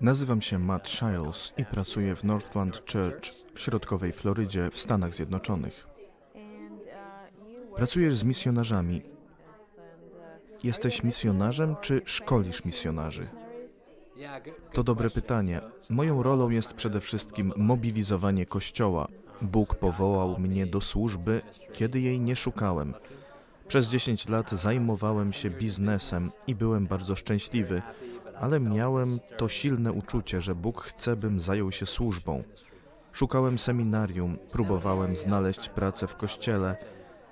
Nazywam się Matt Shiles i pracuję w Northland Church w środkowej Florydzie w Stanach Zjednoczonych. Pracujesz z misjonarzami. Jesteś misjonarzem czy szkolisz misjonarzy? To dobre pytanie. Moją rolą jest przede wszystkim mobilizowanie Kościoła. Bóg powołał mnie do służby, kiedy jej nie szukałem. Przez 10 lat zajmowałem się biznesem i byłem bardzo szczęśliwy, ale miałem to silne uczucie, że Bóg chce, bym zajął się służbą. Szukałem seminarium, próbowałem znaleźć pracę w kościele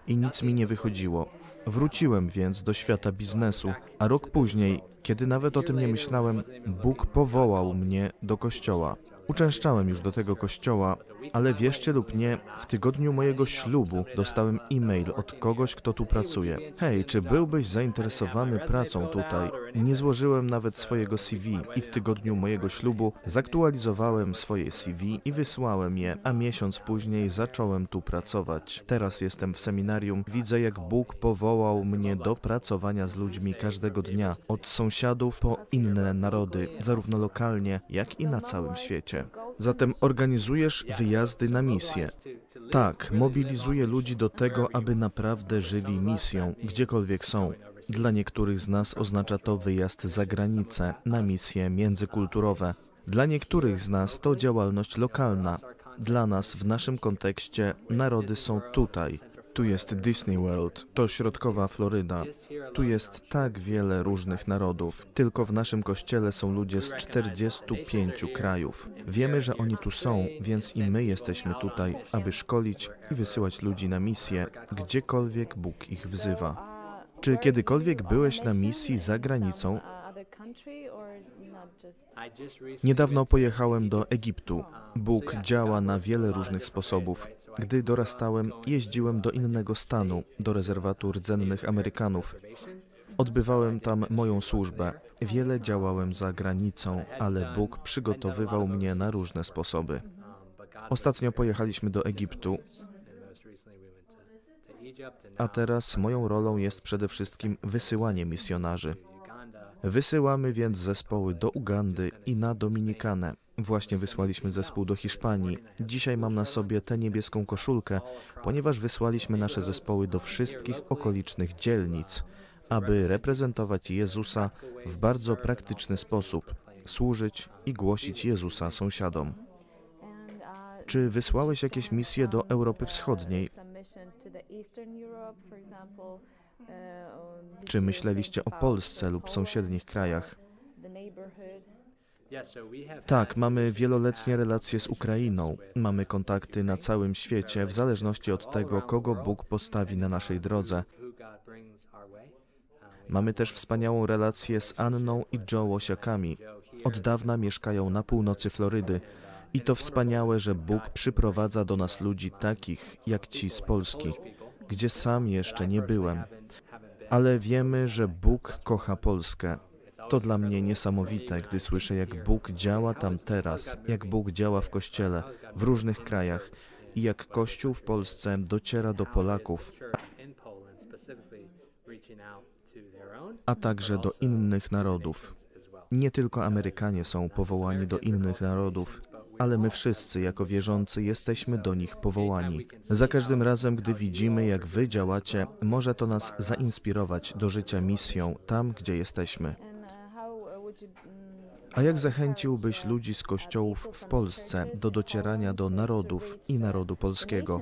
i nic mi nie wychodziło. Wróciłem więc do świata biznesu, a rok później, kiedy nawet o tym nie myślałem, Bóg powołał mnie do kościoła. Uczęszczałem już do tego kościoła, ale wierzcie lub nie, w tygodniu mojego ślubu dostałem e-mail od kogoś, kto tu pracuje. Hej, czy byłbyś zainteresowany pracą tutaj? Nie złożyłem nawet swojego CV i w tygodniu mojego ślubu zaktualizowałem swoje CV i wysłałem je, a miesiąc później zacząłem tu pracować. Teraz jestem w seminarium, widzę jak Bóg powołał mnie do pracowania z ludźmi każdego dnia, od sąsiadów po inne narody, zarówno lokalnie, jak i na całym świecie. Zatem organizujesz wyjazdy na misję. Tak, mobilizuję ludzi do tego, aby naprawdę żyli misją, gdziekolwiek są. Dla niektórych z nas oznacza to wyjazd za granicę, na misje międzykulturowe. Dla niektórych z nas to działalność lokalna. Dla nas, w naszym kontekście, narody są tutaj. Tu jest Disney World, to środkowa Floryda. Tu jest tak wiele różnych narodów. Tylko w naszym kościele są ludzie z 45 krajów. Wiemy, że oni tu są, więc i my jesteśmy tutaj, aby szkolić i wysyłać ludzi na misję, gdziekolwiek Bóg ich wzywa. Czy kiedykolwiek byłeś na misji za granicą? Niedawno pojechałem do Egiptu. Bóg działa na wiele różnych sposobów. Gdy dorastałem, jeździłem do innego stanu, do rezerwatu rdzennych Amerykanów. Odbywałem tam moją służbę. Wiele działałem za granicą, ale Bóg przygotowywał mnie na różne sposoby. Ostatnio pojechaliśmy do Egiptu, a teraz moją rolą jest przede wszystkim wysyłanie misjonarzy. Wysyłamy więc zespoły do Ugandy i na Dominikanę. Właśnie wysłaliśmy zespół do Hiszpanii. Dzisiaj mam na sobie tę niebieską koszulkę, ponieważ wysłaliśmy nasze zespoły do wszystkich okolicznych dzielnic, aby reprezentować Jezusa w bardzo praktyczny sposób, służyć i głosić Jezusa sąsiadom. Czy wysłałeś jakieś misje do Europy Wschodniej? Czy myśleliście o Polsce lub sąsiednich krajach? Tak, mamy wieloletnie relacje z Ukrainą. Mamy kontakty na całym świecie, w zależności od tego, kogo Bóg postawi na naszej drodze. Mamy też wspaniałą relację z Anną i Joe Łosiakami. Od dawna mieszkają na północy Florydy. I to wspaniałe, że Bóg przyprowadza do nas ludzi takich jak ci z Polski, gdzie sam jeszcze nie byłem. Ale wiemy, że Bóg kocha Polskę. To dla mnie niesamowite, gdy słyszę, jak Bóg działa tam teraz, jak Bóg działa w Kościele, w różnych krajach i jak Kościół w Polsce dociera do Polaków, a także do innych narodów. Nie tylko Amerykanie są powołani do innych narodów, ale my wszyscy jako wierzący jesteśmy do nich powołani. Za każdym razem, gdy widzimy, jak wy działacie, może to nas zainspirować do życia misją tam, gdzie jesteśmy. A jak zachęciłbyś ludzi z kościołów w Polsce do docierania do narodów i narodu polskiego?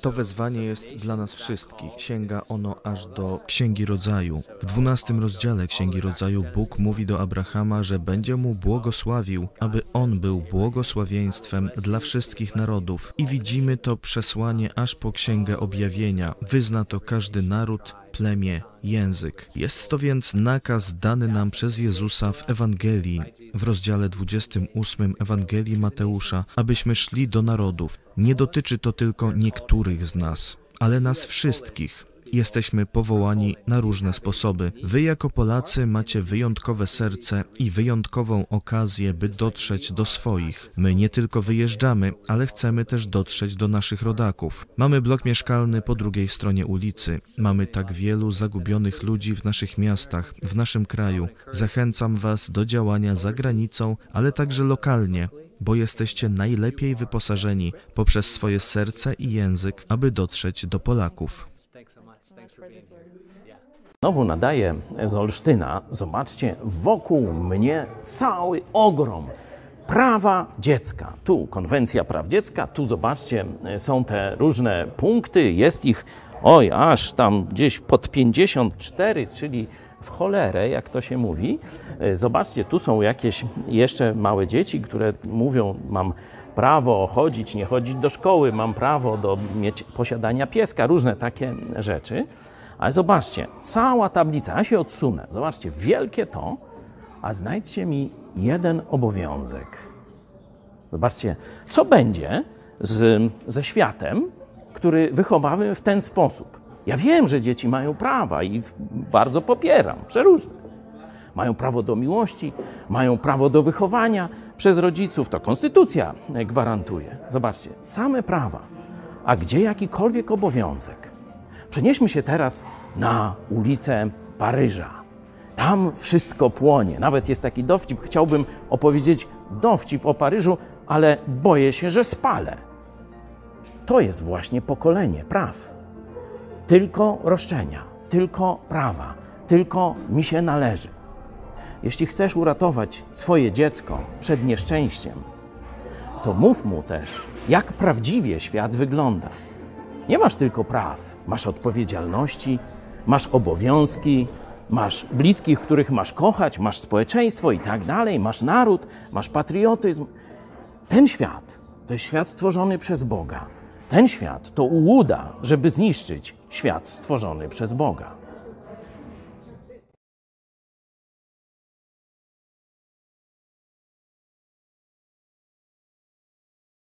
To wezwanie jest dla nas wszystkich. Sięga ono aż do Księgi Rodzaju. W dwunastym rozdziale Księgi Rodzaju Bóg mówi do Abrahama, że będzie mu błogosławił, aby on był błogosławieństwem dla wszystkich narodów. I widzimy to przesłanie aż po Księgę Objawienia. Wyzna to każdy naród, plemię, język. Jest to więc nakaz dany nam przez Jezusa w Ewangelii, w rozdziale 28 Ewangelii Mateusza, abyśmy szli do narodów. Nie dotyczy to tylko niektórych z nas, ale nas wszystkich. Jesteśmy powołani na różne sposoby. Wy, jako Polacy, macie wyjątkowe serce i wyjątkową okazję, by dotrzeć do swoich. My nie tylko wyjeżdżamy, ale chcemy też dotrzeć do naszych rodaków. Mamy blok mieszkalny po drugiej stronie ulicy. Mamy tak wielu zagubionych ludzi w naszych miastach, w naszym kraju. Zachęcam Was do działania za granicą, ale także lokalnie bo jesteście najlepiej wyposażeni poprzez swoje serce i język, aby dotrzeć do Polaków. Znowu nadaję z Olsztyna. Zobaczcie, wokół mnie cały ogrom prawa dziecka. Tu konwencja praw dziecka, tu zobaczcie, są te różne punkty, jest ich, oj, aż tam gdzieś pod 54, czyli w cholerę, jak to się mówi. Zobaczcie, tu są jakieś jeszcze małe dzieci, które mówią, mam prawo chodzić, nie chodzić do szkoły, mam prawo do mieć posiadania pieska, różne takie rzeczy. Ale zobaczcie, cała tablica, ja się odsunę, zobaczcie, wielkie to, a znajdźcie mi jeden obowiązek. Zobaczcie, co będzie z, ze światem, który wychowamy w ten sposób. Ja wiem, że dzieci mają prawa i bardzo popieram, przeróżne. Mają prawo do miłości, mają prawo do wychowania przez rodziców. To konstytucja gwarantuje. Zobaczcie, same prawa. A gdzie jakikolwiek obowiązek? Przenieśmy się teraz na ulicę Paryża. Tam wszystko płonie. Nawet jest taki dowcip. Chciałbym opowiedzieć dowcip o Paryżu, ale boję się, że spalę. To jest właśnie pokolenie praw. Tylko roszczenia, tylko prawa, tylko mi się należy. Jeśli chcesz uratować swoje dziecko przed nieszczęściem, to mów mu też, jak prawdziwie świat wygląda. Nie masz tylko praw, masz odpowiedzialności, masz obowiązki, masz bliskich, których masz kochać, masz społeczeństwo i tak dalej, masz naród, masz patriotyzm. Ten świat to jest świat stworzony przez Boga. Ten świat to ułuda, żeby zniszczyć świat stworzony przez Boga.